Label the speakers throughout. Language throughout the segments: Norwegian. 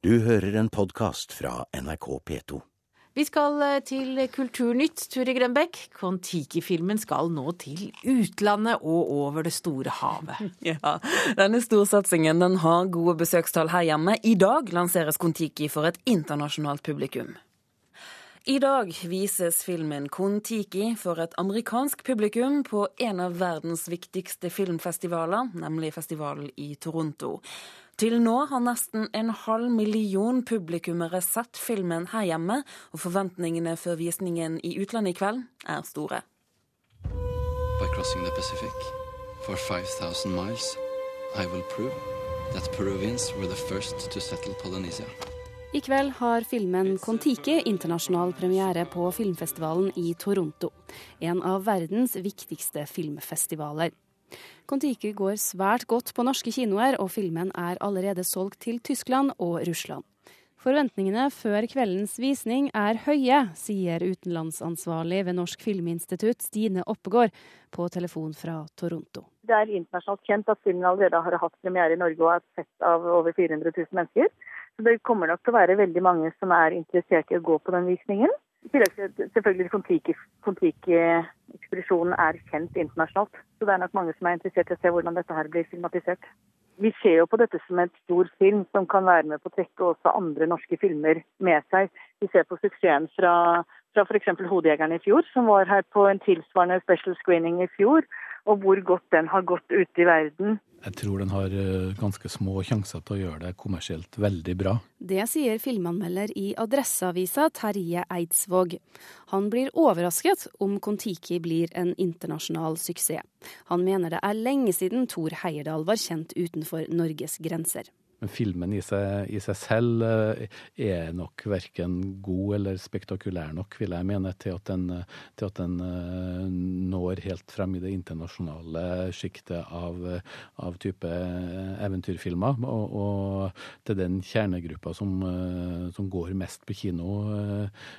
Speaker 1: Du hører en podkast fra NRK P2.
Speaker 2: Vi skal eh, til Kulturnytt, Turi Grønbekk. Kon-Tiki-filmen skal nå til utlandet og over det store havet.
Speaker 3: Ja, denne storsatsingen den har gode besøkstall her hjemme. I dag lanseres Kon-Tiki for et internasjonalt publikum. I dag vises filmen Kon-Tiki for et amerikansk publikum på en av verdens viktigste filmfestivaler, nemlig festivalen i Toronto. Til nå har nesten en halv million publikummere sett filmen her hjemme, og forventningene før visningen i utlandet i kveld er store.
Speaker 4: By crossing the Pacific for 5000 miles, I will prove that Peruvians were the first to settle Polynesia.
Speaker 5: I kveld har filmen Kon-Tiki internasjonal premiere på filmfestivalen i Toronto, en av verdens viktigste filmfestivaler. Kon-Tiki går svært godt på norske kinoer, og filmen er allerede solgt til Tyskland og Russland. Forventningene før kveldens visning er høye, sier utenlandsansvarlig ved Norsk Filminstitutt Stine Oppegård på telefon fra Toronto.
Speaker 6: Det er internasjonalt kjent at filmen allerede har hatt premiere i Norge og er sett av over 400 000 mennesker. Så det kommer nok til å være veldig mange som er interessert i å gå på den visningen. I tillegg til selvfølgelig Kon-Tiki-ekspedisjonen er kjent internasjonalt. Så det er nok mange som er interessert i å se hvordan dette her blir filmatisert. Vi ser jo på dette som en stor film som kan være med på å trekke også andre norske filmer med seg. Vi ser på suksessen fra, fra f.eks. 'Hodejegeren' i fjor, som var her på en tilsvarende special screening i fjor og hvor godt den har gått ute i verden.
Speaker 7: Jeg tror den har eh, ganske små sjanser til å gjøre det kommersielt veldig bra.
Speaker 5: Det sier filmanmelder i Adresseavisa Terje Eidsvåg. Han blir overrasket om Kon-Tiki blir en internasjonal suksess. Han mener det er lenge siden Thor Heyerdahl var kjent utenfor Norges grenser.
Speaker 7: Men filmen i seg, i seg selv eh, er nok verken god eller spektakulær nok, vil jeg mene, til at den, til at den eh, når helt frem i det internasjonale sjiktet av, av, type eventyrfilmer. Og, og, til den kjernegruppa som, eh, som, går mest på kino eh,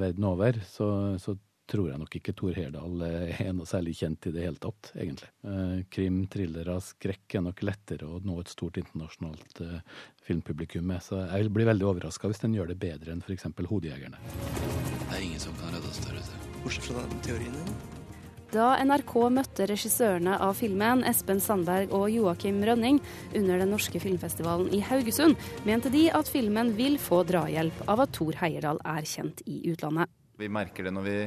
Speaker 7: verden over, så, så tror jeg nok ikke Thor Herdal er noe særlig kjent i det hele tatt, egentlig. Eh, krim, thrillere, skrekk er nok lettere å nå et stort internasjonalt eh, filmpublikum med, så jeg vil bli veldig overraska hvis den gjør det bedre enn f.eks. 'Hodejegerne'.
Speaker 4: Det er ingen som kan redde oss der ute. Bortsett fra den teorien din.
Speaker 5: Da NRK møtte regissørene av filmen, Espen Sandberg og Joakim Rønning, under den norske filmfestivalen i Haugesund, mente de at filmen vil få drahjelp av at Thor Heierdal er kjent i utlandet.
Speaker 8: Vi merker det når vi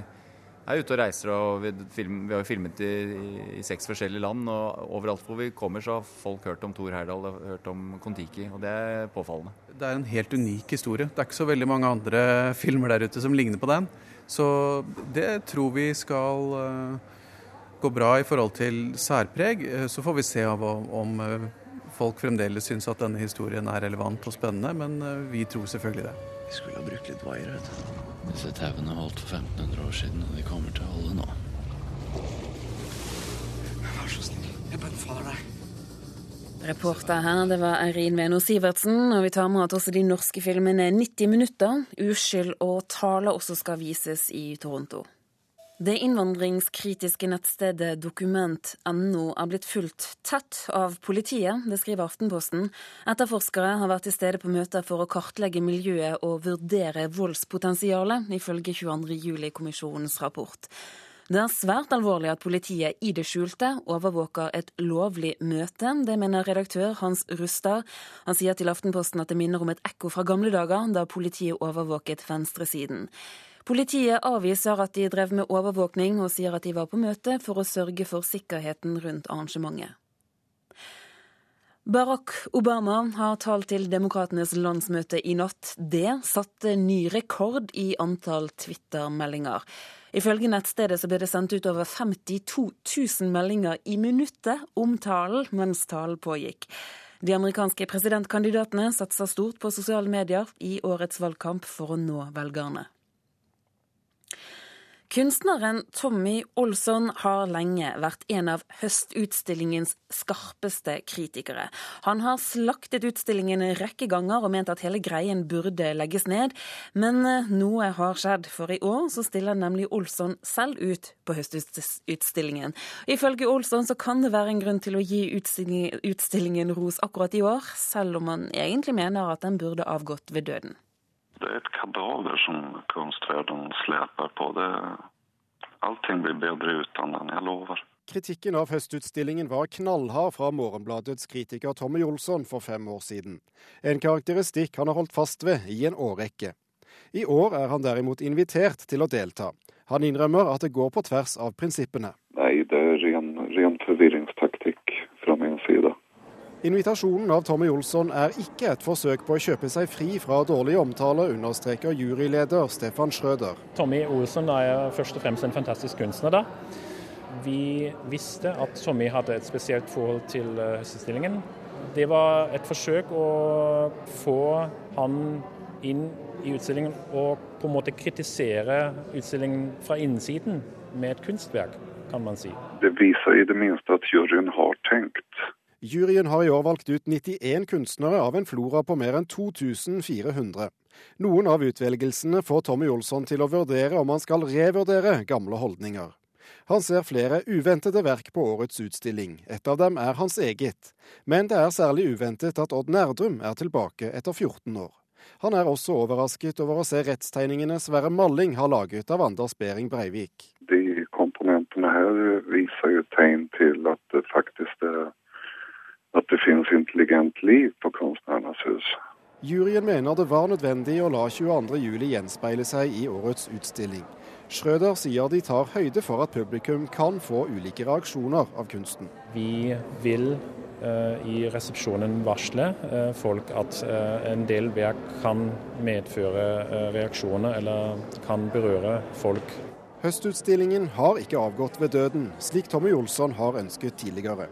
Speaker 8: er ute og reiser, og vi, film, vi har jo filmet i, i, i, seks forskjellige land. og Overalt hvor vi kommer, så har folk hørt om Thor Heyerdahl og hørt om Kon-Tiki. Og det er påfallende.
Speaker 9: Det er en helt unik historie. Det er ikke så veldig mange andre filmer der ute som ligner på den. Så det tror vi skal uh, gå bra i forhold til særpreg. Uh, så får vi se av, om uh, folk fremdeles syns at denne historien er relevant og spennende, men vi tror selvfølgelig det.
Speaker 4: Vi skulle ha brukt litt vaier, vet du. Disse tauene holdt for 1500 år siden, og de kommer til å holde nå.
Speaker 10: Vær så snill, jeg bønnfaller deg.
Speaker 3: Reporter her, det var Eirin Veno Sivertsen, og vi tar med at også de norske filmene 90 minutter, Uskyld og Tale også skal vises i Toronto. Det innvandringskritiske nettstedet dokument.no er blitt fulgt tett av politiet, det skriver Aftenposten. Etterforskere har vært til stede på møter for å kartlegge miljøet og vurdere voldspotensialet, ifølge 22.07-kommisjonens rapport. Det er svært alvorlig at politiet i det skjulte overvåker et lovlig møte. Det mener redaktør Hans Rustad. Han sier til Aftenposten at det minner om et ekko fra gamle dager, da politiet overvåket venstresiden. Politiet avviser at de drev med overvåkning, og sier at de var på møte for å sørge for sikkerheten rundt arrangementet. Barack Obama har talt til demokratenes landsmøte i natt. Det satte ny rekord i antall Twitter-meldinger. Ifølge nettstedet så ble det sendt ut over 52 000 meldinger i minuttet om talen mens talen pågikk. De amerikanske presidentkandidatene satser stort på sosiale medier i årets valgkamp for å nå velgerne. Kunstneren Tommy Olsson har lenge vært en av høstutstillingens skarpeste kritikere. Han har slaktet utstillingen en rekke ganger og ment at hele greien burde legges ned. Men eh, noe har skjedd, for i år så stiller nemlig Olsson selv ut på høstutstillingen. Ifølge Olsson så kan det være en grunn til å gi utstillingen, ros akkurat i år, selv om han egentlig mener at den burde avgått ved døden.
Speaker 11: Det er et kadaver som kunstverden sleper på. Det, allting blir bedre uten den, jeg lover.
Speaker 12: Kritikken av høstutstillingen var knallhard fra Morgenbladets kritiker Tommy Olsson for fem år siden. En karakteristikk han har holdt fast ved i en årrekke. I år er han derimot invitert til å delta. Han innrømmer at det går på tvers av prinsippene.
Speaker 11: Nei, det er ren, ren forvirringstaktikk fra min side.
Speaker 12: Invitasjonen av Tommy Olsson er ikke et forsøk på å kjøpe seg fri fra dårlig omtale, understreker juryleder Stefan Schrøder.
Speaker 13: Tommy Olsson er først og fremst en fantastisk kunstner. da. Vi visste at Tommy hadde et spesielt forhold til høstestillingen. Det var et forsøk å få han inn i utstillingen og på en måte kritisere utstillingen fra innsiden med et kunstverk, kan man si.
Speaker 11: Det viser i det minste at juryen har tenkt.
Speaker 12: Juryen har i år valgt ut 91 kunstnere av en flora på mer enn 2400. Noen av utvelgelsene får Tommy Olsson til å vurdere om han skal revurdere gamle holdninger. Han ser flere uventede verk på årets utstilling. Et av dem er hans eget. Men det er særlig uventet at Odd Nerdrum er tilbake etter 14 år. Han er også overrasket over å se rettstegningene Sverre Malling har laget av Anders Behring Breivik.
Speaker 11: De komponentene her viser jo tegn til at det faktisk er at det finnes intelligent liv på Kunstnernes hus.
Speaker 12: Juryen mener det var nødvendig å la 22.07 gjenspeile seg i årets utstilling. Schrøder sier de tar høyde for at publikum kan få ulike reaksjoner av kunsten.
Speaker 13: Vi vil uh, i resepsjonen varsle uh, folk at uh, en del verk kan medføre reaksjoner eller kan berøre folk.
Speaker 12: Høstutstillingen har ikke avgått ved døden, slik Tommy Olsson har ønsket tidligere.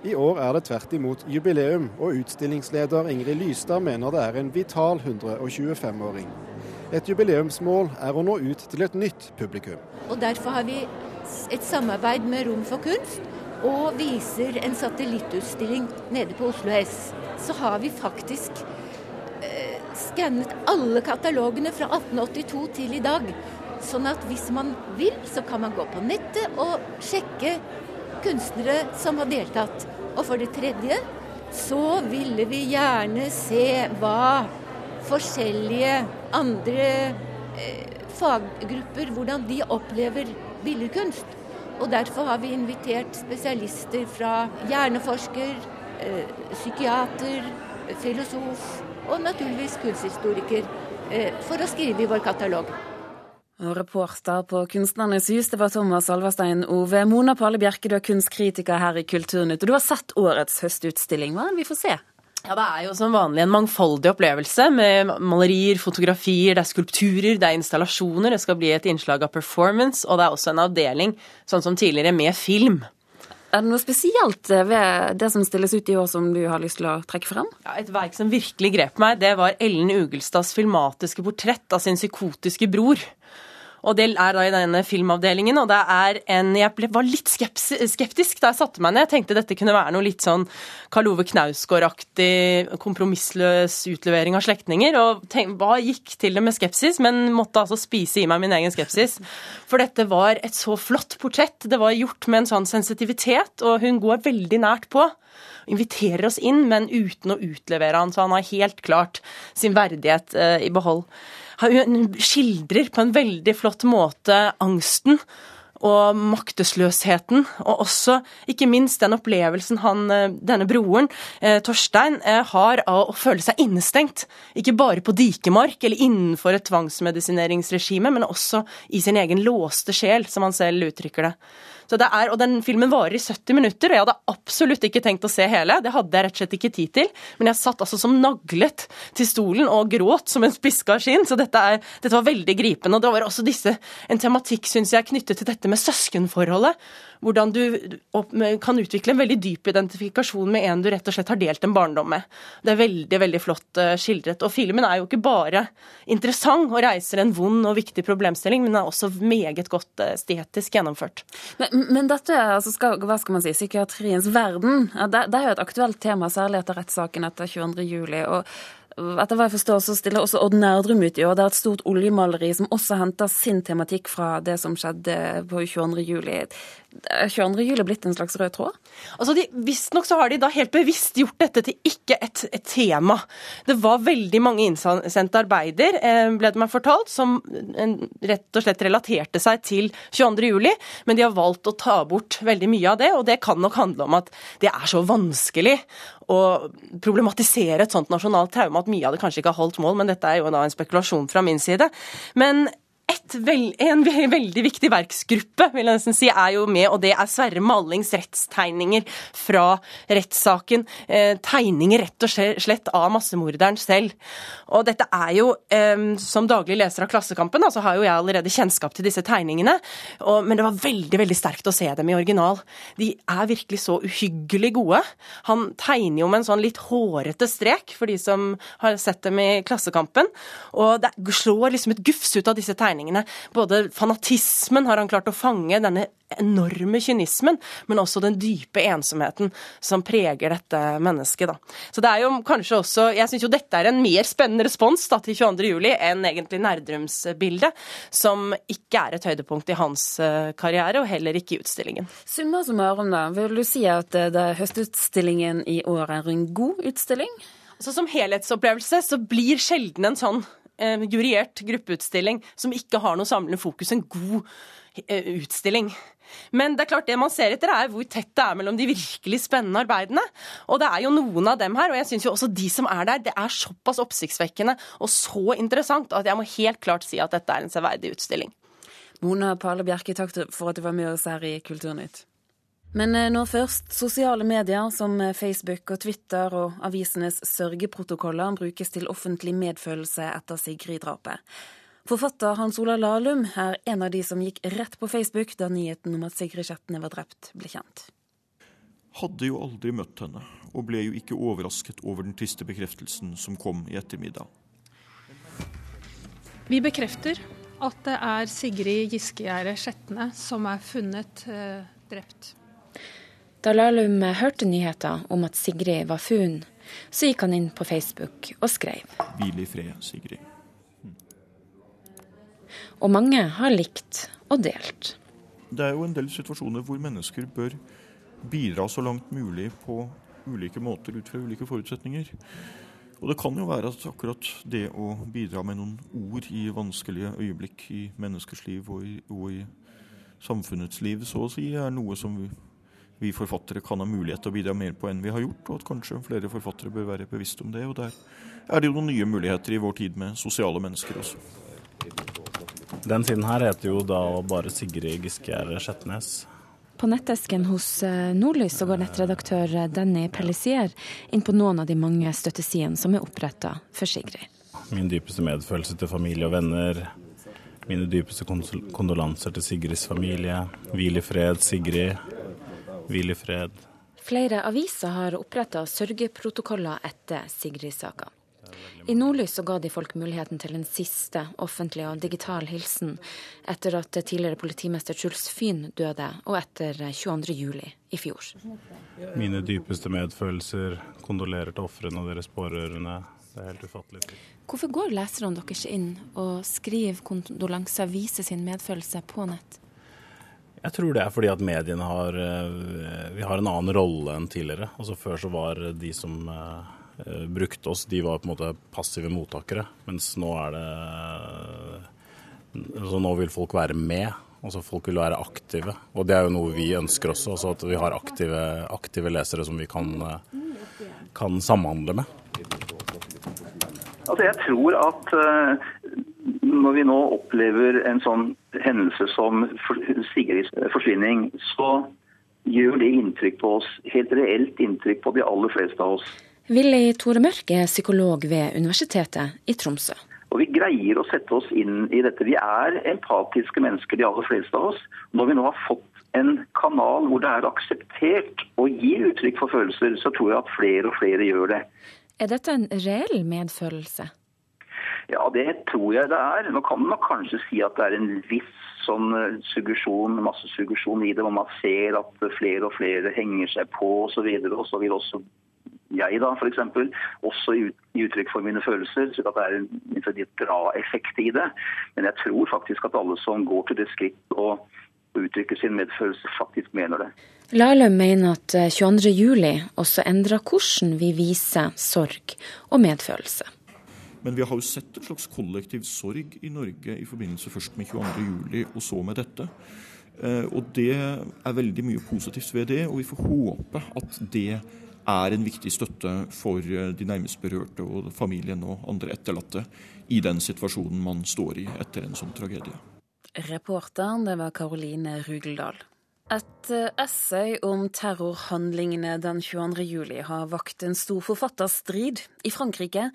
Speaker 12: I år er det tvert imot jubileum, og utstillingsleder Ingrid Lystad mener det er en vital 125-åring. Et jubileumsmål er å nå ut til et nytt publikum.
Speaker 14: Og Derfor har vi et samarbeid med Rom for kunst, og viser en satellittutstilling nede på Oslo S. Så har vi faktisk eh, skannet alle katalogene fra 1882 til i dag. Sånn at hvis man vil, så kan man gå på nettet og sjekke kunstnere som har deltatt. Og for det tredje så ville vi gjerne se hva forskjellige andre eh, faggrupper hvordan de opplever billedkunst. Og derfor har vi invitert spesialister fra hjerneforsker, eh, psykiater, filosof og naturligvis kunsthistoriker eh, for å skrive i vår katalog.
Speaker 3: Og reporter på Kunstnernes hus, det var Thomas Alverstein Ove. Mona Palle Bjerke, du er kunstkritiker her i Kulturnytt. Og du har sett årets høstutstilling. Hva er det vi får se?
Speaker 2: Ja, Det er jo som vanlig en mangfoldig opplevelse med malerier, fotografier, det er skulpturer, det er installasjoner. Det skal bli et innslag av performance, og det er også en avdeling, sånn som tidligere, med film.
Speaker 3: Er det noe spesielt ved det som stilles ut i år som du har lyst til å trekke frem?
Speaker 2: Ja, et verk som virkelig grep meg, det var Ellen Ugelstads filmatiske portrett av sin psykotiske bror. Og det er da i denne filmavdelingen, og det er en Jeg ble, var litt skeptisk da jeg satte meg ned. Jeg tenkte dette kunne være noe litt sånn Karl Ove Knausgård-aktig kompromissløs utlevering av slektninger. Og tenk, hva gikk til det med skepsis, men måtte altså spise i meg min egen skepsis. For dette var et så flott portrett. Det var gjort med en sånn sensitivitet, og hun går veldig nært på inviterer oss inn, men uten å utlevere han, så han har helt klart sin verdighet eh, i behold. Hun skildrer på en veldig flott måte angsten og maktesløsheten, og også ikke minst den opplevelsen han, eh, denne broren, eh, Torstein, har av å føle seg innestengt. Ikke bare på dikemark eller innenfor et tvangsmedisineringsregime, men også i sin egen låste sjel, som han selv uttrykker det. Er, og den filmen varer i 70 minutter, og jeg hadde absolutt ikke tenkt å se hele. Det hadde jeg rett og slett ikke tid til. Men jeg satt altså som naglet til stolen og gråt som en spiska skinn. Så dette, er, dette, var veldig gripende. Og det var også disse, en tematikk, syns jeg, knyttet til dette med søskenforholdet. Hvordan du kan utvikle en veldig dyp identifikasjon med en du rett og slett har delt en barndom med. Det er veldig veldig flott eh, skildret. Og filmen er jo ikke bare interessant og reiser en vond og viktig problemstilling, men er også meget godt eh, estetisk gjennomført.
Speaker 3: Men, men dette altså skal, hva skal man si, psykiatriens verden, det, det er jo et aktuelt tema, særlig etter rettssaken etter 22.07. Etter hva jeg forstår, så stiller også Odd Nerdrum ut i år. Det er et stort oljemaleri som også henter sin tematikk fra det som skjedde på 22. juli. 22. juli blitt en slags rød tråd?
Speaker 2: Altså, Visstnok så har de da helt bevisst gjort dette til ikke et, et, tema. Det var veldig mange innsendte arbeider, eh, ble det meg fortalt, som rett og slett relaterte seg til 22. juli, men de har valgt å ta bort veldig mye av det, og det kan nok handle om at det er så vanskelig å problematisere et sånt nasjonalt traume at mye av det kanskje ikke har holdt mål, men dette er jo da en spekulasjon fra min side. Men veld, en veldig viktig verksgruppe vil jeg nesten si, er jo med, og det er Sverre Mallings rettstegninger fra rettssaken. Eh, tegninger rett og slett av massemorderen selv. Og dette er jo, eh, som daglig leser av Klassekampen, så har jo jeg allerede kjennskap til disse tegningene, og, men det var veldig veldig sterkt å se dem i original. De er virkelig så uhyggelig gode. Han tegner jo med en sånn litt hårete strek, for de som har sett dem i Klassekampen, og det slår liksom et gufs ut av disse tegningene både fanatismen har han klart å fange, denne enorme kynismen, men også den dype ensomheten som preger dette mennesket. Da. Så det er jo kanskje også Jeg syns jo dette er en mer spennende respons da, til 22.07. enn egentlig Nerdrums-bildet, som ikke er et høydepunkt i hans eh, karriere, og heller ikke i utstillingen.
Speaker 3: Summa summarum, da. Vil du si at eh, det høstutstillingen i år er en god utstilling?
Speaker 2: Så Som helhetsopplevelse så blir sjelden en sånn eh, juryert gruppeutstilling som ikke har noe samlende fokus, en god eh, utstilling. Men det er klart det man ser etter er hvor tett det er mellom de virkelig spennende arbeidene. Og det er jo noen av dem her, og jeg syns jo også de som er der, det er såpass oppsiktsvekkende og så interessant at jeg må helt klart si at dette er en severdig utstilling.
Speaker 3: Mona Pale Bjerke, takk for at du var med oss her i Kulturnytt. Men eh, nå først. Sosiale medier som eh, Facebook og Twitter og avisenes sørgeprotokoller brukes til offentlig medfølelse etter Sigrid-drapet. Forfatter Hans Ola Lahlum er en av de som gikk rett på Facebook da nyheten om at Sigrid Skjetne var drept, ble kjent.
Speaker 15: Hadde jo aldri møtt henne, og ble jo ikke overrasket over den triste bekreftelsen som kom i ettermiddag.
Speaker 16: Vi bekrefter at det er Sigrid Giskegjerde Skjetne som er funnet eh, drept.
Speaker 17: Da Lahlum hørte nyheter om at Sigrid var funn, så gikk han inn på Facebook og skrev.
Speaker 15: Hvil i fred, Sigrid.
Speaker 17: Og mange har likt og delt.
Speaker 15: Det er jo en del situasjoner hvor mennesker bør bidra så langt mulig på ulike måter ut fra ulike forutsetninger. Og det kan jo være at akkurat det å bidra med noen ord i vanskelige øyeblikk i menneskers liv og i, og i samfunnets liv, så å si, er noe som vi vi forfattere kan ha mulighet til å bidra mer på enn vi har gjort, og at kanskje flere forfattere bør være bevisst om det. Og der er det jo noen nye muligheter i vår tid med sosiale mennesker også.
Speaker 18: Den siden her heter jo da bare Sigrid Giskegjerde Skjetnes.
Speaker 17: På nettesken hos eh, Nordlys så går nettredaktør Danny Pellisier inn på noen av de mange støttesidene som er oppretta for Sigrid.
Speaker 18: Min dypeste medfølelse til familie og venner. Mine dypeste kondolanser til Sigrids familie. Hvil i fred, Sigrid. Hvil i fred.
Speaker 17: Flere aviser har oppretta sørgeprotokoller etter Sigrid-saka. I Nordlys så ga de folk muligheten til en siste offentlig og digital hilsen etter at tidligere politimester Truls Fyn døde, og etter 22.07. i fjor.
Speaker 18: Mine dypeste medfølelser, kondolerer til ofrene og deres pårørende. Det er helt ufattelig.
Speaker 17: Hvorfor går leserne deres inn og skriver kondolanser, viser sin medfølelse på nett?
Speaker 18: Jeg tror det er fordi at mediene har eh, Vi har en annen rolle enn tidligere. Altså Før så var de som uh, brukte oss, de var på en måte passive mottakere. Mens nå er det altså Nå vil folk være med. Altså Folk vil være aktive. Og det er jo noe vi ønsker også. Altså at vi har aktive, aktive lesere som vi kan, kan samhandle med.
Speaker 19: Altså Jeg tror at når vi nå opplever en sånn hendelse som Sigrids forsvinning, så gjør det inntrykk på oss, helt reelt inntrykk på de aller fleste av oss.
Speaker 17: Willy Tore Mørk er psykolog ved Universitetet i Tromsø.
Speaker 19: Og Vi greier å sette oss inn i dette. Vi er empatiske mennesker, de aller fleste av oss. Når vi nå har fått en kanal hvor det er akseptert å gi uttrykk for følelser, så tror jeg at flere og flere gjør det.
Speaker 17: Er dette en reell medfølelse?
Speaker 19: Ja, det tror jeg det er. Nå kan man kanskje si at det er en viss sånn eh, suggesjon, massesuggesjon i det, hvor man ser at flere og flere henger seg på osv. Og så vil også jeg da f.eks. også gi uttrykk for mine følelser, så det er en, dra-effekt i det. Men jeg tror faktisk at alle som går til det skritt å uttrykke sin medfølelse, faktisk mener det.
Speaker 17: Lahlum mener at 22.07 eh, også endrer hvordan vi viser sorg og medfølelse.
Speaker 15: Men vi har jo sett en slags kollektiv sorg i Norge i forbindelse først med 22.07. og så med dette. Eh, og det er veldig mye positivt ved det, og vi får håpe at det er en viktig støtte for eh, de nærmest berørte og familien og andre etterlatte i den situasjonen man står i etter en sånn tragedie.
Speaker 3: Reporteren, det var Karoline Rugeldal. Et eh, essay om terrorhandlingene den 22. juli har vakt en stor forfatterstrid i Frankrike.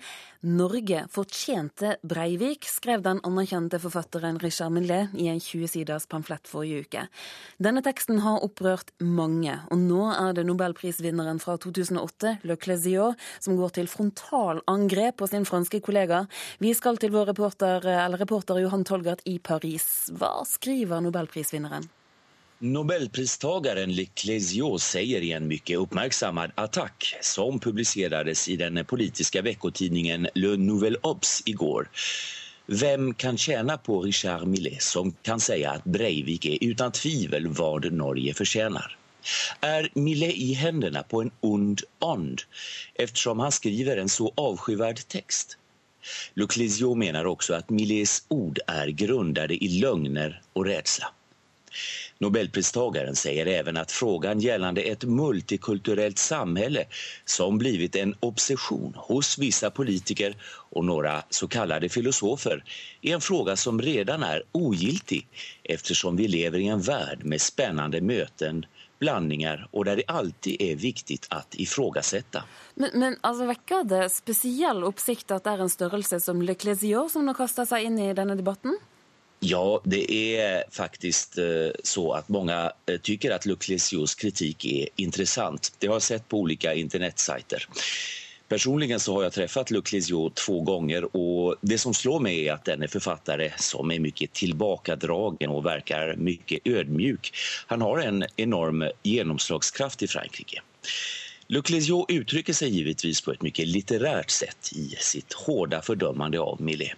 Speaker 3: 'Norge fortjente Breivik', skrev den anerkjente forfatteren Richard Millet i en 20-siders pamflett forrige uke. Denne teksten har opprørt mange, og nå er det nobelprisvinneren fra 2008, Le Cléziot, som går til frontalangrep på sin franske kollega. Vi skal til vår reporter, reporter Johan Tolgert i Paris. Hva skriver nobelprisvinneren?
Speaker 20: Nobelpristagaren Le Clésio säger i en mycket uppmärksammad attack som publicerades i den politiska veckotidningen Le Nouvel Obs igår. Vem kan tjäna på Richard Millet som kan säga att Breivik är utan tvivel vad Norge förtjänar? Är Millet i händerna på en ond ond eftersom han skriver en så avskyvärd text? Luclésio menar också att Millets ord är grundade i lögner och rädsla. Nobelpristagaren säger även att frågan gällande ett multikulturellt samhälle som blivit en obsession hos vissa politiker och några så kallade filosofer är en fråga som redan är ogiltig eftersom vi lever i en värld med spännande möten, blandinger og der det alltid er viktig å ifrågasette.
Speaker 3: Men, men altså, vekker det spesiell oppsikt at det er en størrelse som Le Clésior som nå kaster seg inn i denne debatten?
Speaker 20: Ja, det är faktiskt eh, så att många eh, tycker att Luclesios kritik är intressant. Det har jag sett på olika internetsajter. Personligen så har jag träffat Luclesio två gånger och det som slår mig är att denne författare som är mycket tillbakadragen och verkar mycket ödmjuk. Han har en enorm genomslagskraft i Frankrike. Luclesio uttrycker sig givetvis på ett mycket litterärt sätt i sitt hårda fördömande av Millet.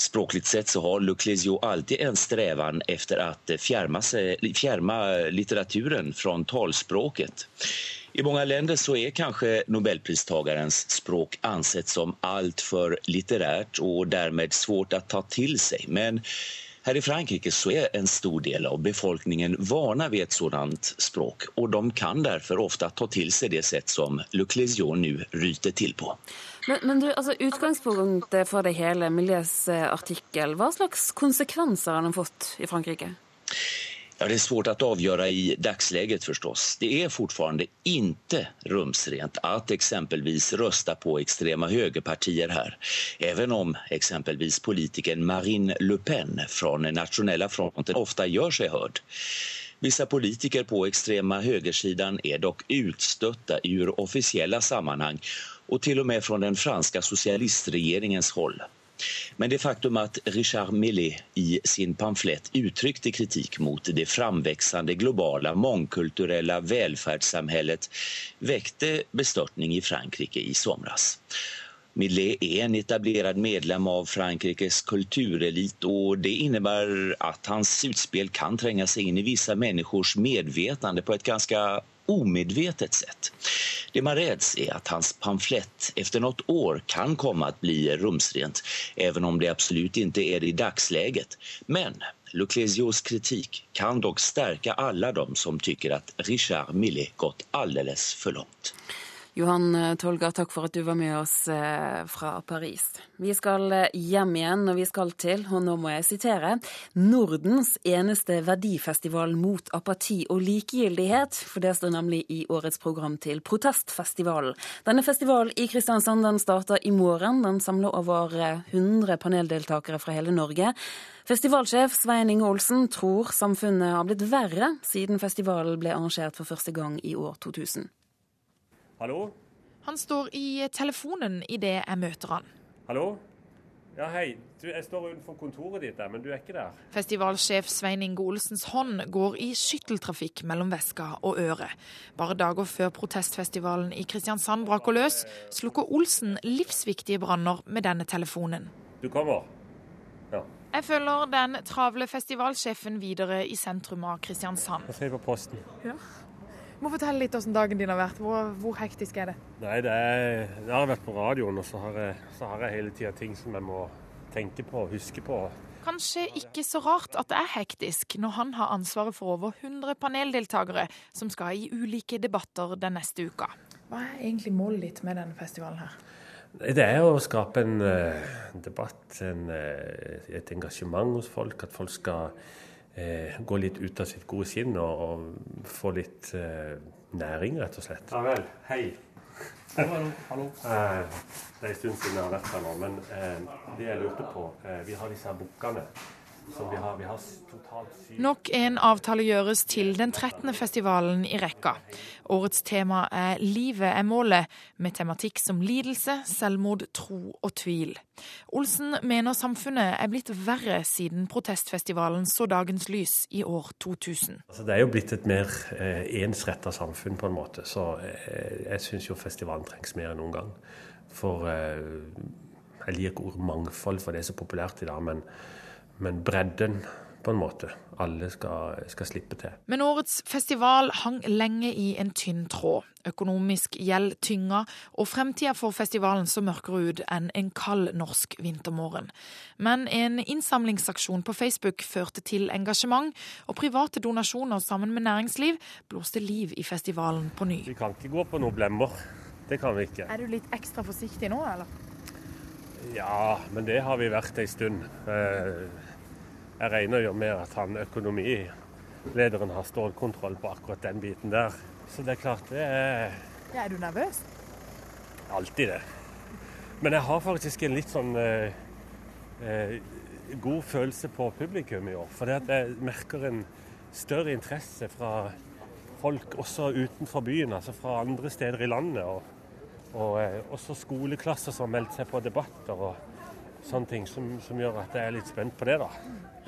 Speaker 20: Språkligt sett så har Luclesio alltid en strävan efter fjärma, sig, fjärma litteraturen från talspråket. I många länder så är kanske nobelpristagarens språk ansett som alltför litterärt och därmed svårt att ta till sig. Men här i Frankrike så är en stor del av befolkningen vana vid ett sådant språk och de kan därför ofta ta till sig det sätt som Luclesio nu ryter till på.
Speaker 3: Men, men du, altså Utgangspunktet for det hele, eh, artikkel, hva slags konsekvenser har den fått i Frankrike?
Speaker 20: Ja, det är svårt att avgöra i dagsläget förstås. Det är fortfarande inte rumsrent att exempelvis rösta på extrema högerpartier här. Även om exempelvis politikern Marine Le Pen från Nationella fronten ofta gör sig hörd. Vissa politiker på extrema högersidan är dock utstötta ur officiella sammanhang och till och med från den franska socialistregeringens håll. Men det faktum att Richard Millet i sin pamflett uttryckte kritik mot det framväxande globala mångkulturella välfärdssamhället väckte bestörtning i Frankrike i somras. Millet är en etablerad medlem av Frankrikes kulturelit och det innebär att hans utspel kan tränga sig in i vissa människors medvetande på ett ganska omedvetet sätt. Det man räds är att hans pamflett efter något år kan komma att bli rumsrent, även om det absolut inte är det i dagsläget. Men Luclesios kritik kan dock stärka alla de som tycker att Richard Millet gått alldeles för långt.
Speaker 3: Johan Tolga, takk for at du var med oss eh, fra Paris. Vi skal eh, hjem igjen, og vi skal til, og nå må jeg sitere, Nordens eneste verdifestival mot apati og likegyldighet. For det står nemlig i årets program til Protestfestivalen. Denne festivalen i Kristiansand den starter i morgen. Den samler over 100 paneldeltakere fra hele Norge. Festivalsjef Svein Inge Olsen tror samfunnet har blitt verre siden festivalen ble arrangert for første gang i år 2000.
Speaker 21: Hallo?
Speaker 22: Han står i telefonen idet jeg møter han.
Speaker 21: Hallo? Ja, hei. Du, jeg står utenfor kontoret ditt, der, men du er ikke der.
Speaker 22: Festivalsjef Svein Inge Olsens hånd går i skytteltrafikk mellom veska og øret. Bare dager før protestfestivalen i Kristiansand braker løs, slukker Olsen livsviktige branner med denne telefonen.
Speaker 21: Du kommer? Ja.
Speaker 22: Jeg følger den travle festivalsjefen videre i sentrum av Kristiansand.
Speaker 21: Jeg ser på posten.
Speaker 22: Ja. Må fortelle litt hvordan dagen din har vært. Hvor, hvor hektisk er det?
Speaker 21: Nei, det er, det, har vært på radioen, og så har jeg, så har jeg hele tida ting som jeg må tenke på og huske på.
Speaker 22: Kanskje ikke så rart at det er hektisk når han har ansvaret for over 100 paneldeltakere som skal i ulike debatter den neste uka. Hva er egentlig målet ditt med denne festivalen her?
Speaker 21: Det er å skape en uh, debatt, en, uh, et engasjement hos folk. At folk skal eh, gå litt ut av sitt gode skinn og, og få litt eh, næring, rett og slett. Ja vel. Hei. Hallo, hallo. Eh, det er en stund siden jeg har vært her nå, men eh, det jeg lurte på eh, Vi har disse her bukkene vi har, vi har
Speaker 22: Nok en avtale gjøres til den 13. festivalen i rekka. Årets tema er 'Livet er målet', med tematikk som lidelse, selvmord, tro og tvil. Olsen mener samfunnet er blitt verre siden protestfestivalen så dagens lys i år 2000.
Speaker 21: Altså, det er jo blitt et mer eh, ensretta samfunn, på en måte. Så eh, jeg syns jo festivalen trengs mer enn noen gang. For eh, jeg liker ordet mangfold, for det er så populært i dag. men men bredden, på en måte. Alle skal, skal, slippe til.
Speaker 22: Men årets festival hang lenge i en tynn tråd. Økonomisk gjeld tynga, og fremtida for festivalen så mørkere ut enn en kald norsk vintermorgen. Men en innsamlingsaksjon på Facebook førte til engasjement, og private donasjoner sammen med næringsliv blåste liv i festivalen på ny.
Speaker 21: Vi kan ikke gå på noen blemmer. Det kan vi ikke.
Speaker 22: Er du litt ekstra forsiktig nå, eller?
Speaker 21: Ja, men det har vi vært ei stund. Eh, jeg regner jo med at han økonomilederen har stålkontroll på akkurat den biten der. Så det er klart, det er
Speaker 22: ja, Er du nervøs?
Speaker 21: Alltid det. Men jeg har faktisk en litt sånn eh, eh, god følelse på publikum i år. For jeg merker en større interesse fra folk også utenfor byen, altså fra andre steder i landet. Og, og eh, også skoleklasser som har meldt seg på debatter. og sånne ting som, som, gjør at jeg er litt spent på det. da.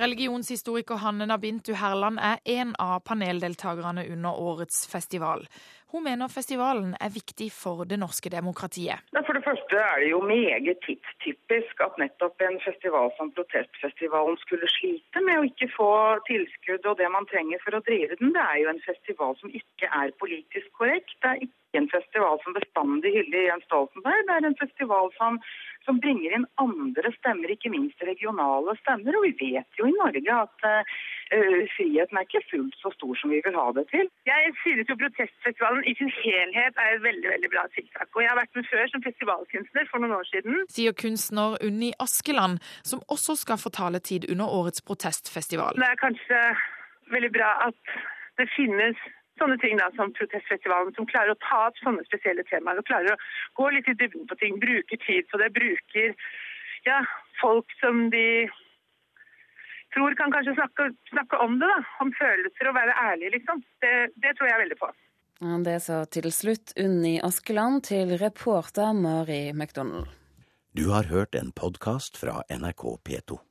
Speaker 22: Religionshistoriker Hanne Nabintu Herland er en av paneldeltakerne under årets festival. Hun mener festivalen er viktig for det norske demokratiet.
Speaker 23: For det første er det jo meget tidstypisk at nettopp en festival som Protestfestivalen skulle slite med å ikke få tilskudd og det man trenger for å drive den. Det er jo en festival som ikke er politisk korrekt. Det er ikke en festival som bestandig hyller Jens Stoltenberg. Det er en festival som som bringer inn andre stemmer, ikke minst regionale stemmer. Og vi vet jo i Norge at uh, friheten er ikke fullt så stor som vi vil ha det til.
Speaker 24: Jeg synes jo Protestfestivalen i sin helhet er et veldig veldig bra tiltak. Og jeg har vært med før som festivalkunstner for noen år siden.
Speaker 22: Sier kunstner Unni Askeland, som også skal få taletid under årets protestfestival.
Speaker 24: Det er kanskje veldig bra at det finnes sånne ting da, som Protestfestivalen, som klarer å ta opp sånne spesielle temaer. og Klarer å gå litt i dybden på ting, bruke tid på det. Bruker ja, folk som de tror kan kanskje snakke, snakke om det. da, Om følelser og være ærlige, liksom. Det, det tror jeg veldig på.
Speaker 3: Det sa til slutt Unni Askeland til reporter Mari McDonald.
Speaker 1: Du har hørt en podkast fra NRK P2.